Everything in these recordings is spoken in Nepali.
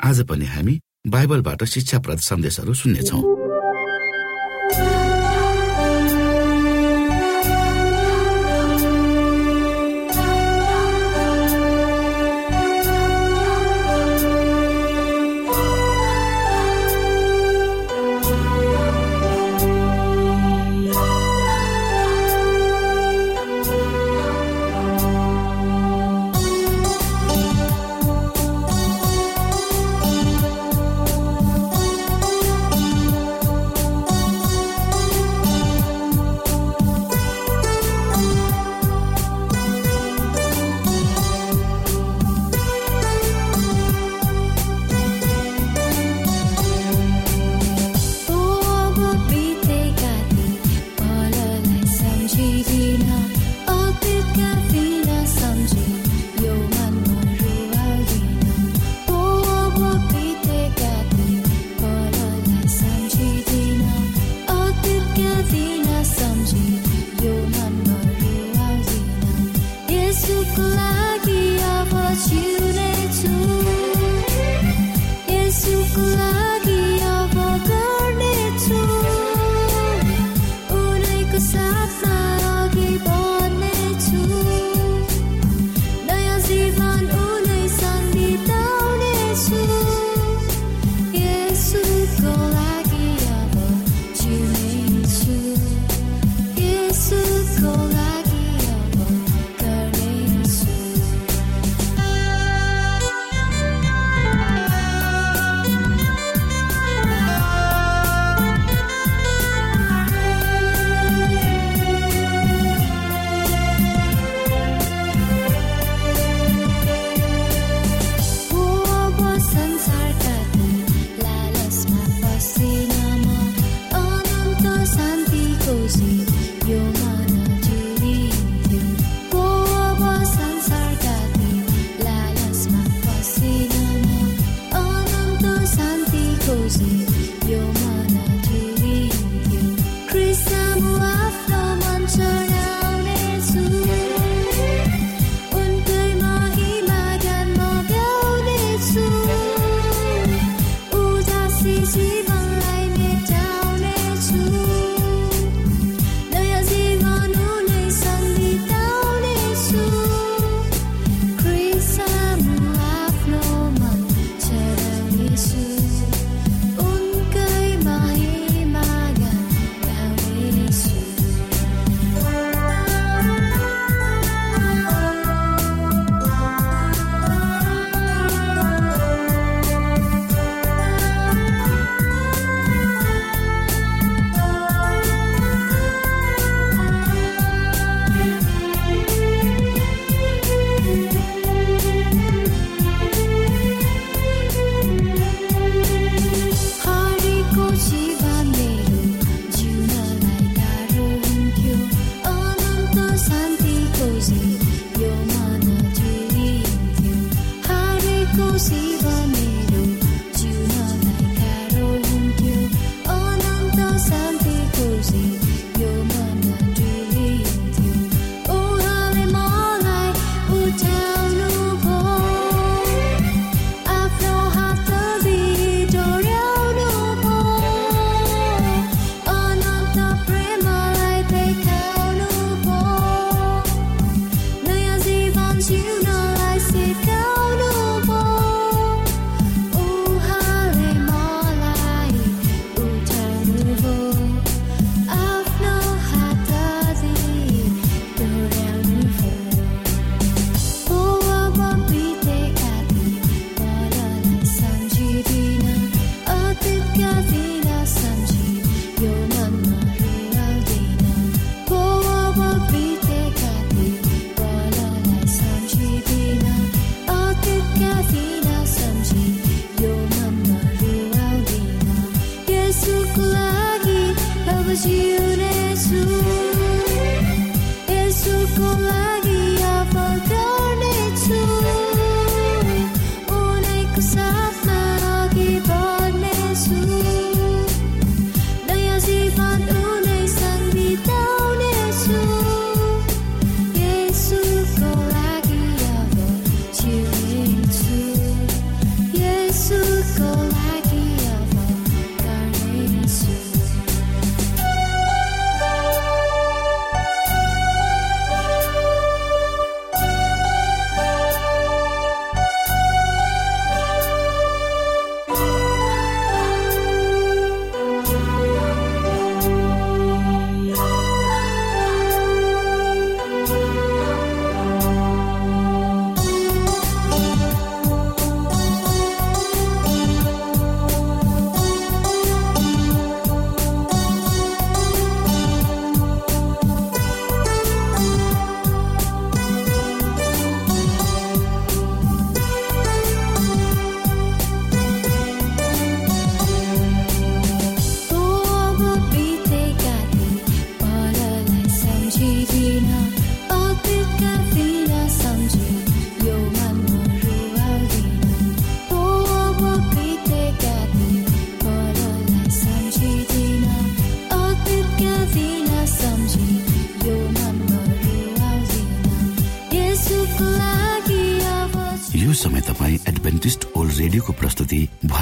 आज पनि हामी बाइबलबाट शिक्षाप्रद सन्देशहरू सुन्नेछौँ।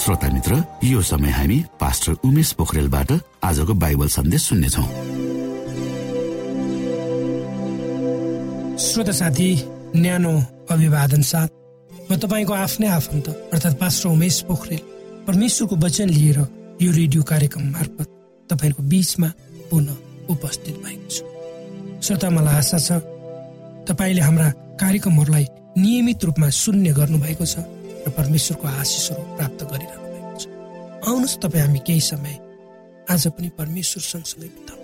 श्रोता मित्र यो समय हामी पास्टर उमेश पोखरेलबाट आजको बाइबल सन्देश सुन्नेछौ। श्रोता साथी न्यानो अभिवादन साथ म तपाईँको आफ्नै आफन्त अर्थात् पास्टर उमेश पोखरेल परमेश्वरको वचन लिएर यो रेडियो कार्यक्रम मार्फत तपाईँको बिचमा पुनः उपस्थित भएको छु। श्रोता मलाई आशा छ तपाईँले हाम्रा कार्यक्रमहरूलाई नियमित रूपमा सुन्ने गर्नुभएको छ। र परमेश्वरको आशिषहरू प्राप्त गरिरहनु भएको छ आउनुहोस् तपाईँ हामी केही समय आज पनि परमेश्वर सँगसँगै बिताउ।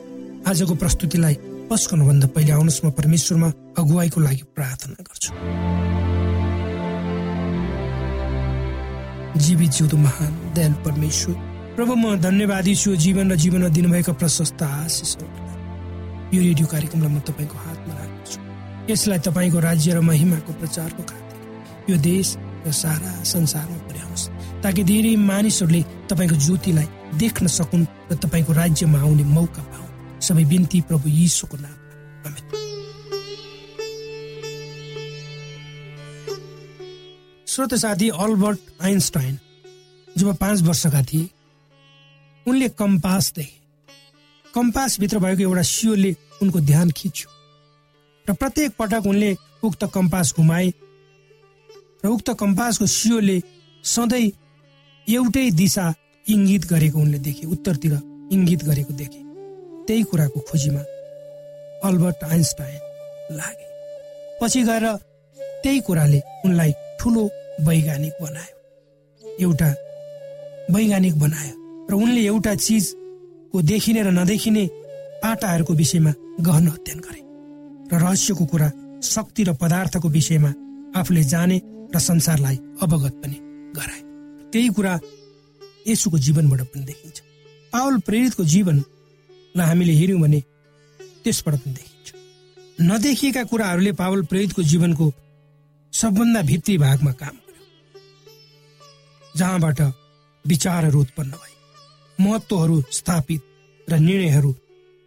आजको प्रस्तुतिलाई पस्कनुभन्दा पहिले आउनुहोस् म परमेश्वरमा अगुवाईको लागि प्रार्थना गर्छु। जीवित जिउँदो महान दयाल परमेश्वर प्रभु म धन्यवादी छु जीवन र जीवनमा दिनुभएका प्रशस्त आशिषहरूलाई यो रेडियो कार्यक्रमलाई म तपाईँको हातमा राखेको छु यसलाई तपाईँको राज्य र महिमाको प्रचारको खातिर। यो देश र सारा संसारमा पुर्याउनुहोस्। ताकि धेरै मानिसहरूले तपाईँको ज्योतिलाई देख्न सकुन् र तपाईँको राज्यमा आउने मौका पाउन्। सबै बिन्ती प्रभु यीशुको नाम श्रोत साथी अल्बर्ट आइन्स्टाइन जब पाँच वर्षका थिए उनले कम्पास देखे। कम्पासभित्र भएको एउटा सियोले उनको ध्यान खिच्यो। र प्रत्येक पटक उनले उक्त कम्पास घुमाए र उक्त कम्पासको सियोले सधैँ एउटै दिशा इङ्गित गरेको उनले देखे उत्तरतिर इङ्गित गरेको देखे। त्यही कुराको खोजीमा अल्बर्ट आइन्स्टाइन लागे। पछि गएर त्यही कुराले उनलाई ठुलो वैज्ञानिक बनायो। एउटा वैज्ञानिक बनायो र उनले एउटा चिजको देखिने र नदेखिने पाटाहरूको विषयमा गहन अध्ययन गरे। र रहस्यको कुरा शक्ति र पदार्थको विषयमा आफूले जाने र संसारलाई अवगत पनि गराए। त्यही कुरा यसुको जीवनबाट पनि देखिन्छ। पावल प्रेरितको जीवनलाई हामीले हेऱ्यौँ भने त्यसबाट पनि देखिन्छ। नदेखिएका कुराहरूले पावल प्रेरितको जीवनको सबभन्दा भित्री भागमा काम गर्यो। जहाँबाट विचारहरू उत्पन्न भए महत्वहरू स्थापित र निर्णयहरू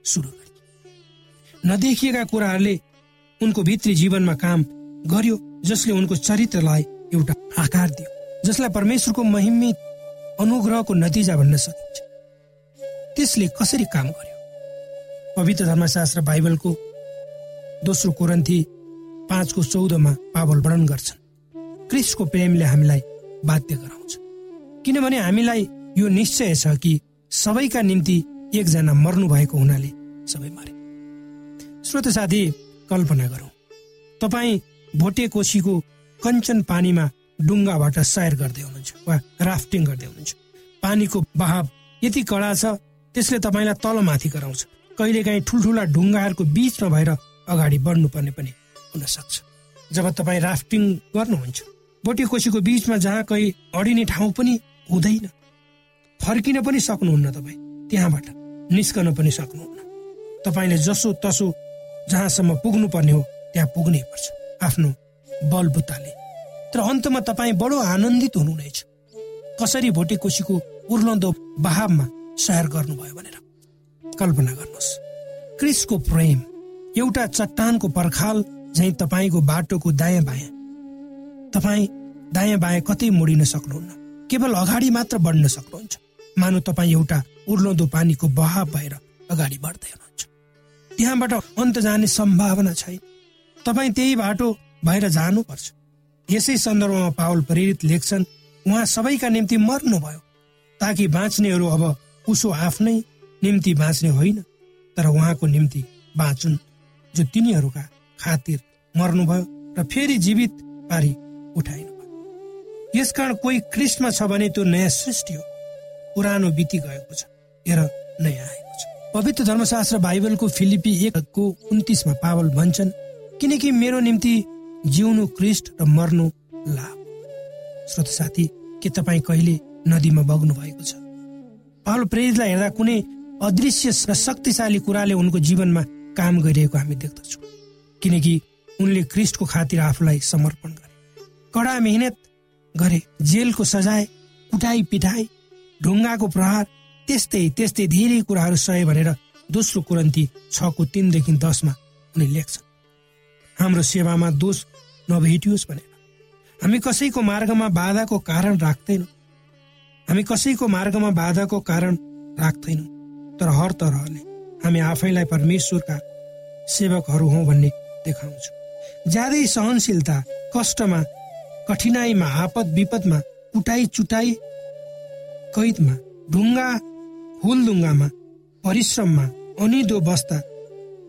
सुरु गरे नदेखिएका कुराहरूले उनको भित्री जीवनमा काम गर्यो जसले उनको चरित्रलाई एउटा आकार दियो जसलाई परमेश्वरको महिमित अनुग्रहको नतिजा भन्न सकिन्छ। त्यसले कसरी काम गर्यो? पवित्र धर्मशास्त्र बाइबलको दोस्रो कोरन्थी पाँचको चौधमा पावल वर्णन गर्छन् क्रिस्टको प्रेमले हामीलाई बाध्य गराउँछ। किनभने हामीलाई यो निश्चय छ कि सबैका निम्ति एकजना मर्नु भएको हुनाले सबै मरे। श्रोत साथी कल्पना गरौँ। तपाईँ भोटे कोसीको कञ्चन पानीमा डुङ्गाबाट सयर गर्दै हुनुहुन्छ वा राफ्टिङ गर्दै हुनुहुन्छ। पानीको बहाव यति कडा छ त्यसले तपाईँलाई तलमाथि गराउँछ। कहिलेकाहीँ ठुल्ठुला ढुङ्गाहरूको बिचमा भएर अगाडि बढ्नुपर्ने पनि हुन सक्छ जब तपाईँ राफ्टिङ गर्नुहुन्छ बोटे कोसीको बिचमा जहाँ कहीँ अडिने ठाउँ पनि हुँदैन। फर्किन पनि सक्नुहुन्न तपाईँ। त्यहाँबाट निस्कन पनि सक्नुहुन्न। तपाईँले जसो तसो जहाँसम्म पुग्नु पर्ने हो त्यहाँ पुग्नै पर्छ। आफ्नो बलबुताले तर अन्तमा तपाईँ बडो आनन्दित हुनुहुनेछ। कसरी भोटे कोसीको उर्लदो बहावमा सहर गर्नुभयो भनेर कल्पना गर्नुहोस्। क्रिसको प्रेम एउटा चट्टानको पर्खाल झै तपाईँको बाटोको दायाँ बायाँ। तपाईँ दायाँ बायाँ कतै मोडिन सक्नुहुन्न। केवल अगाडि मात्र बढ्न सक्नुहुन्छ। मानव तपाईँ एउटा उर्लदो पानीको बहाव भएर अगाडि बढ्दै हुनुहुन्छ। त्यहाँबाट अन्त जाने सम्भावना छैन। तपाईँ त्यही बाटो भएर जानुपर्छ। यसै सन्दर्भमा पावल प्रेरित लेख्छन् उहाँ सबैका निम्ति मर्नुभयो ताकि बाँच्नेहरू अब उसो आफ्नै निम्ति बाँच्ने होइन तर उहाँको निम्ति बाँचुन् जो तिनीहरूका खातिर मर्नुभयो र फेरि जीवित पारी उठाइनु भयो। यसकारण कोही कृष्ण छ भने त्यो नयाँ सृष्टि हो। पुरानो बिति गएको छ हेर नयाँ आएको छ। पवित्र धर्मशास्त्र बाइबलको फिलिपी एकको उन्तिसमा पावल भन्छन् किनकि मेरो निम्ति जिउनु क्रिस्ट र मर्नु लाभ। श्रोत साथी के तपाईँ कहिले नदीमा बग्नु भएको छ? पावल प्रेरितलाई हेर्दा कुनै अदृश्य र शक्तिशाली कुराले उनको जीवनमा काम गरिरहेको हामी देख्दछौँ। किनकि उनले क्रिस्टको खातिर आफूलाई समर्पण गरे। कडा मेहनत गरे जेलको सजाय कुटाई पिटाई ढुङ्गाको प्रहार त्यस्तै त्यस्तै धेरै कुराहरू सहे भनेर दोस्रो कुरन्ती छको तिनदेखि दसमा उनी लेख्छन्। हाम्रो सेवामा दोष नभेटियोस् भनेर। हामी कसैको मार्गमा बाधाको कारण राख्दैनौँ। हामी कसैको मार्गमा बाधाको कारण राख्दैनौँ। तर हर तरहले हामी आफैलाई परमेश्वरका सेवकहरू हौ भन्ने देखाउँछौँ। ज्यादै सहनशीलता कष्टमा कठिनाईमा आपद विपदमा कुटाई चुटाई कैदमा ढुङ्गा हुलदुङ्गामा परिश्रममा अनिदो बस्दा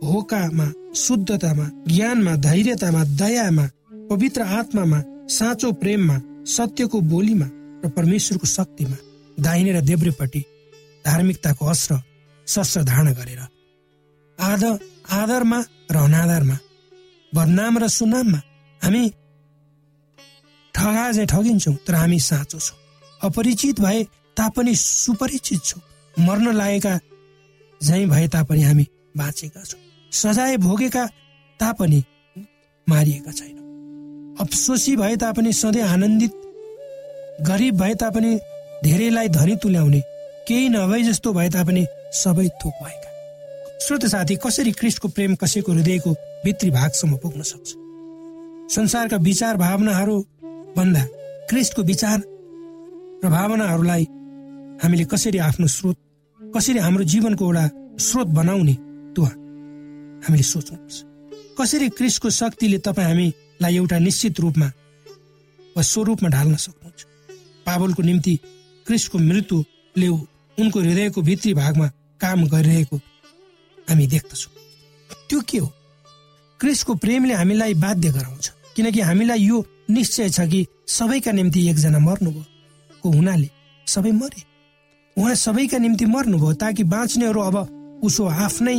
होकामा शुद्धतामा ज्ञानमा धैर्यतामा दयामा पवित्र आत्मामा साँचो प्रेममा सत्यको बोलीमा र परमेश्वरको शक्तिमा दाहिने र देब्रेपट्टि धार्मिकताको अस्त्र शस्त्र धारण गरेर आदर आदरमा र अनादरमा बदनाम र सुनाममा हामी ठगा चाहिँ ठगिन्छौँ तर हामी साँचो छौँ। अपरिचित भए तापनि सुपरिचित छौँ। मर्न लागेका झै भए तापनि हामी बाँचेका छौँ। सजाय भोगेका तापनि मारिएका छैनौँ अफसोसी भए तापनि सधैँ आनन्दित गरिब भए तापनि धेरैलाई धनी तुल्याउने केही नभए जस्तो भए तापनि सबै थोक भएका। श्रोत साथी कसरी क्रिस्टको प्रेम कसैको हृदयको भित्री भागसम्म पुग्न सक्छ? संसारका विचार भावनाहरू भन्दा क्रिस्टको विचार र भावनाहरूलाई हामीले कसरी आफ्नो स्रोत कसरी हाम्रो जीवनको एउटा स्रोत बनाउने हामीले सोच्नुपर्छ कसरी क्रिस्टको शक्तिले तपाईँ हामीलाई एउटा निश्चित रूपमा वा स्वरूपमा ढाल्न सक्नुहुन्छ? पावलको निम्ति क्रिस्टको मृत्युले उनको हृदयको भित्री भागमा काम गरिरहेको हामी देख्दछौँ। त्यो के हो? क्रिस्टको प्रेमले हामीलाई बाध्य गराउँछ किनकि हामीलाई यो निश्चय छ कि सबैका निम्ति एकजना मर्नुभयो हुनाले सबै मरे। उहाँ सबैका निम्ति मर्नुभयो ताकि बाँच्नेहरू अब उसो आफ्नै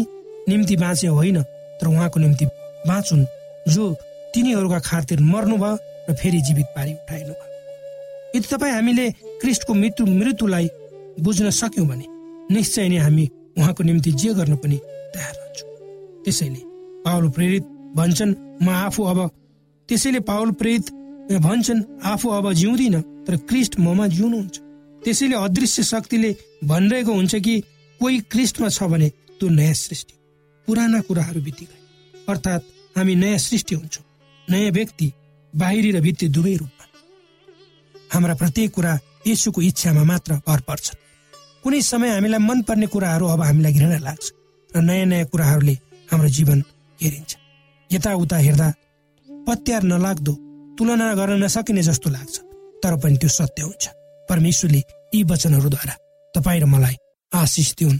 निम्ति बाँचे होइन तर उहाँको निम्ति बाँचुन्। जो तिनीहरूका खातिर मर्नुभयो र फेरि जीवित पारी उठाइनु भयो। यदि तपाईँ हामीले क्रिस्टको मृत्यु मृत्युलाई बुझ्न सक्यौँ भने निश्चय नै हामी उहाँको निम्ति जे गर्न पनि तयार हुन्छौँ त्यसैले पावल प्रेरित भन्छन् म आफू अब त्यसैले पावल प्रेरित भन्छन् आफू अब जिउँदिन तर क्रिस्ट ममा जिउनुहुन्छ। त्यसैले अदृश्य शक्तिले भनिरहेको हुन्छ कि कोही क्रिस्टमा छ भने त्यो नयाँ सृष्टि पुराना कुराहरू बिति गए अर्थात् हामी नयाँ सृष्टि हुन्छौँ नयाँ व्यक्ति बाहिरी र भित्री दुवै रूपमा। हाम्रा प्रत्येक कुरा यसुको इच्छामा मात्र भर पर्छन् कुनै समय हामीलाई मनपर्ने कुराहरू अब हामीलाई घृणा लाग्छ र नयाँ नयाँ कुराहरूले हाम्रो जीवन हेरिन्छ यताउता हेर्दा पत्यार नलाग्दो तुलना गर्न नसकिने जस्तो लाग्छ तर पनि त्यो सत्य हुन्छ। परमेश्वरले यी वचनहरूद्वारा तपाईँ र मलाई आशिष दिउन्।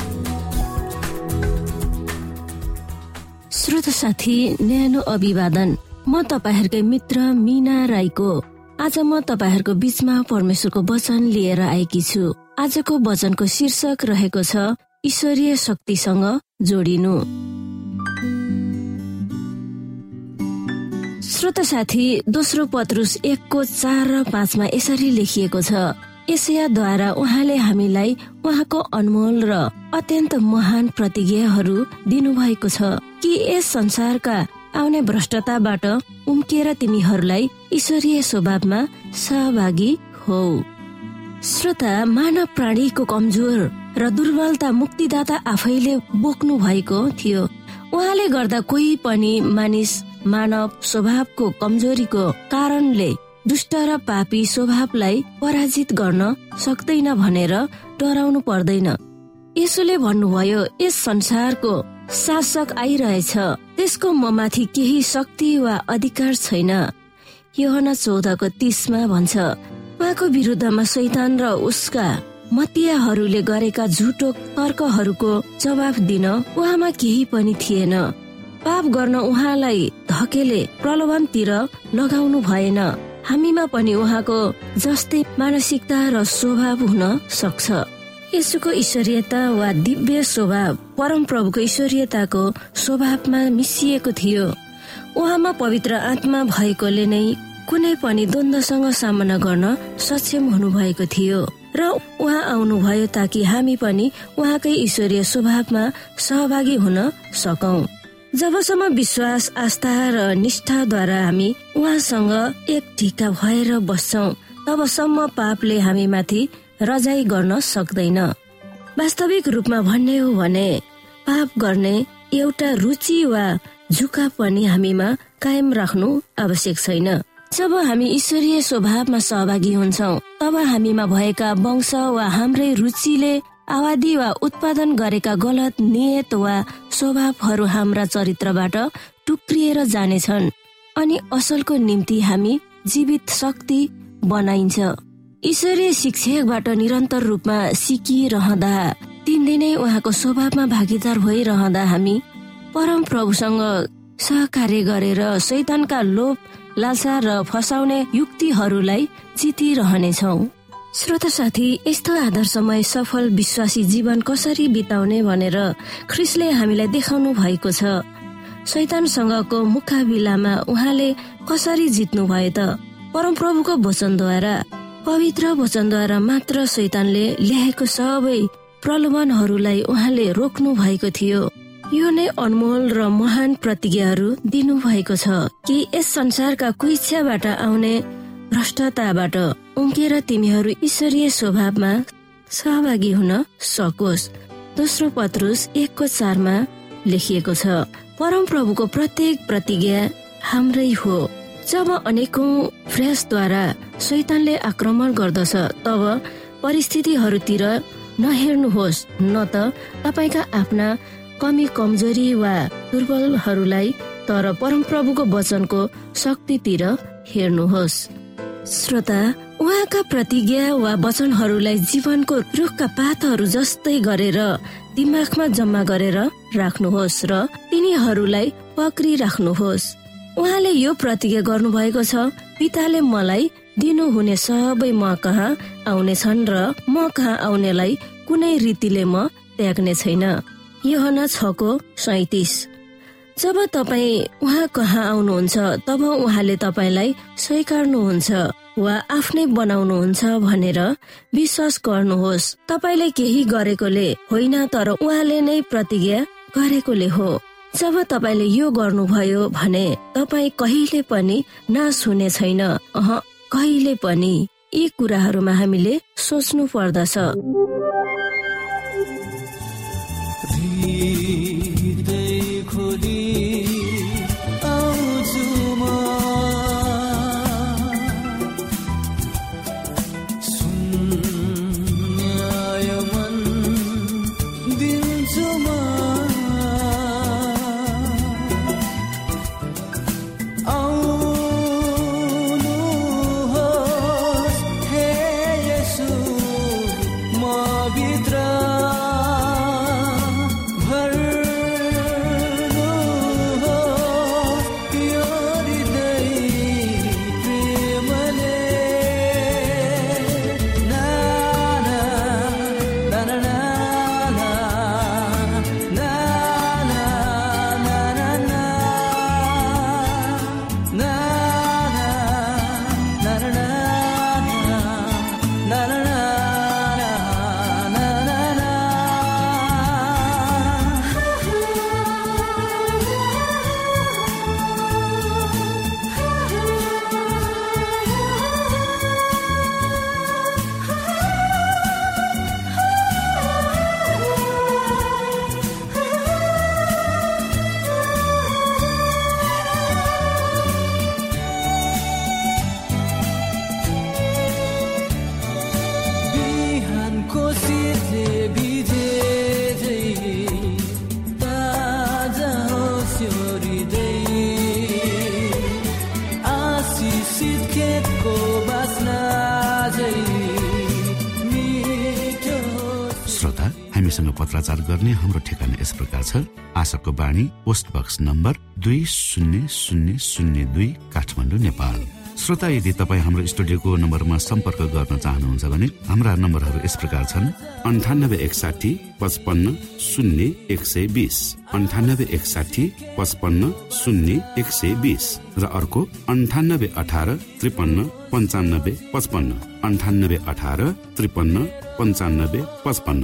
श्रोत साथी न्यानो अभिवादन। म तपाईँहरूकै मित्र मिना राईको। आज म तपाईँहरूको बीचमा परमेश्वरको वचन लिएर आएकी छु। आजको वचनको शीर्षक रहेको छ ईश्वरीय शक्तिसँग जोडिनु। श्रोत साथी दोस्रो पत्रुस एकको चार र पाँचमा यसरी लेखिएको छ यसयाद्वारा उहाँले हामीलाई उहाँको अनमोल र अत्यन्त महान प्रतिज्ञाहरू दिनुभएको छ कि यस संसारका आउने भ्रष्टताबाट उम्किएर तिमीहरूलाई ईश्वरीय स्वभावमा सहभागी हौ। श्रोता मानव प्राणीको कमजोर र दुर्बलता मुक्तिदाता आफैले बोक्नु भएको थियो। उहाँले गर्दा कोही पनि मानिस मानव स्वभावको कमजोरीको कारणले दुष्ट र पापी स्वभावलाई पराजित गर्न सक्दैन भनेर डराउनु पर्दैन। यसोले भन्नुभयो यस संसारको शासक आइरहेछ। त्यसको म माथि केही शक्ति वा अधिकार छैन। योहना चौधको तिसमा भन्छ उहाँको विरुद्धमा शैतान र उसका मतियाहरूले गरेका झुटो तर्कहरूको जवाब दिन उहाँमा केही पनि थिएन। पाप गर्न उहाँलाई धकेले प्रलोभनतिर लगाउनु भएन। हामीमा पनि उहाँको जस्तै मानसिकता र स्वभाव हुन सक्छ। यसुको ईश्वरीयता वा दिव्य स्वभाव परम प्रभुको ईश्वरीयताको स्वभावमा मिसिएको थियो। उहाँमा पवित्र आत्मा भएकोले नै कुनै पनि द्वन्द्वसँग सामना गर्न सक्षम हुनु भएको थियो। र उहाँ आउनुभयो ताकि हामी पनि उहाँकै ईश्वरीय स्वभावमा सहभागी हुन सकौं। जबसम्म विश्वास आस्था र निष्ठाद्वारा हामी उहाँसँग एक ढिका भएर बस्छौ तबसम्म पापले हामी माथि रजाई गर्न सक्दैन। वास्तविक रूपमा भन्ने हो भने पाप गर्ने एउटा रुचि वा झुका पनि हामीमा कायम राख्नु आवश्यक छैन। जब हामी ईश्वरीय स्वभावमा सहभागी हुन्छौ तब हामीमा भएका वंश वा हाम्रै रुचिले आवादी वा उत्पादन गरेका गलत नियत वा स्वभावहरू हाम्रा चरित्रबाट टुक्रिएर जानेछन्। अनि असलको निम्ति हामी जीवित शक्ति बनाइन्छ। ईश्वरीय शिक्षकबाट निरन्तर रूपमा सिकिरहँदा दिनदिनै उहाँको स्वभावमा भागीदार भइरहँदा हामी परम प्रभुसँग सहकार्य गरेर शैतानका लोभ लालसा र फसाउने युक्तिहरूलाई जितिरहनेछौ। श्रोता साथी यस्तो आदर्शमय सफल विश्वासी जीवन कसरी बिताउने भनेर ख्रिसले हामीलाई देखाउनु भएको छ। शैतानसँगको मुकाबिलामा उहाँले कसरी जित्नु भयो त? परमप्रभुको वचनद्वारा पवित्र वचनद्वारा मात्र शैतानले ल्याएको सबै प्रलोभनहरूलाई उहाँले रोक्नु भएको थियो। यो नै अनमोल र महान प्रतिज्ञाहरू दिनु भएको छ कि यस संसारका कुइच्छाबाट आउने भ्रष्टताबाट उम्केर तिमीहरू ईश्वरीय स्वभावमा सहभागी हुन सकोस्। दोस्रो पत्रुस एकको चारमा लेखिएको छ परम प्रभुको प्रत्येक प्रतिज्ञा हाम्रै हो। जब अनेकौं प्रयासद्वारा शैतानले आक्रमण गर्दछ तब परिस्थितिहरूतिर नहेर्नुहोस् न त तपाईँका आफ्ना कमी कमजोरी वा दुर्बलहरूलाई तर परमप्रभुको वचनको शक्तितिर हेर्नुहोस्। श्रोता उहाँका प्रतिज्ञा वा वचनहरूलाई जीवनको रुखका पातहरू जस्तै गरेर दिमागमा जम्मा गरेर राख्नुहोस् र तिनीहरूलाई पक्री राख्नुहोस् उहाँले यो प्रतिज्ञा गर्नुभएको छ पिताले मलाई दिनुहुने सबै म कहाँ आउनेछन् र म कहाँ आउनेलाई कुनै रीतिले म त्याग्ने छैन। योहना छको सैतिस। जब तपाईँ उहाँ कहाँ आउनुहुन्छ तब उहाँले तपाईँलाई स्वीकार्नुहुन्छ। वा आफ्नै बनाउनुहुन्छ भनेर विश्वास गर्नुहोस्। तपाईँले केही गरेकोले होइन तर उहाँले नै प्रतिज्ञा गरेकोले हो। जब तपाईँले यो गर्नुभयो भने तपाईँ कहिले पनि नाश हुने छैन। अह कहिले पनि यी कुराहरूमा हामीले सोच्नु पर्दछ। हामीसँग पत्राचार गर्ने हाम्रो ठेगाना यस प्रकार छ। आशाको बाणी पोस्ट बक्स नम्बर दुई शून्य शून्य शून्य दुई काठमाडौँ नेपाल। श्रोता यदि तपाईँ हाम्रो स्टुडियोको नम्बरमा सम्पर्क गर्न चाहनुहुन्छ भने हाम्रा नम्बरहरू यस प्रकार छन्। अन्ठानब्बे एकसाठी पचपन्न शून्य एक सय बिस। अन्ठानब्बे एकसाठी पचपन्न शून्य एक सय बिस। र अर्को अन्ठानब्बे अठार त्रिपन्न पन्चानब्बे पचपन्न। अन्ठानब्बे अठार त्रिपन्न पन्चानब्बे पचपन्न।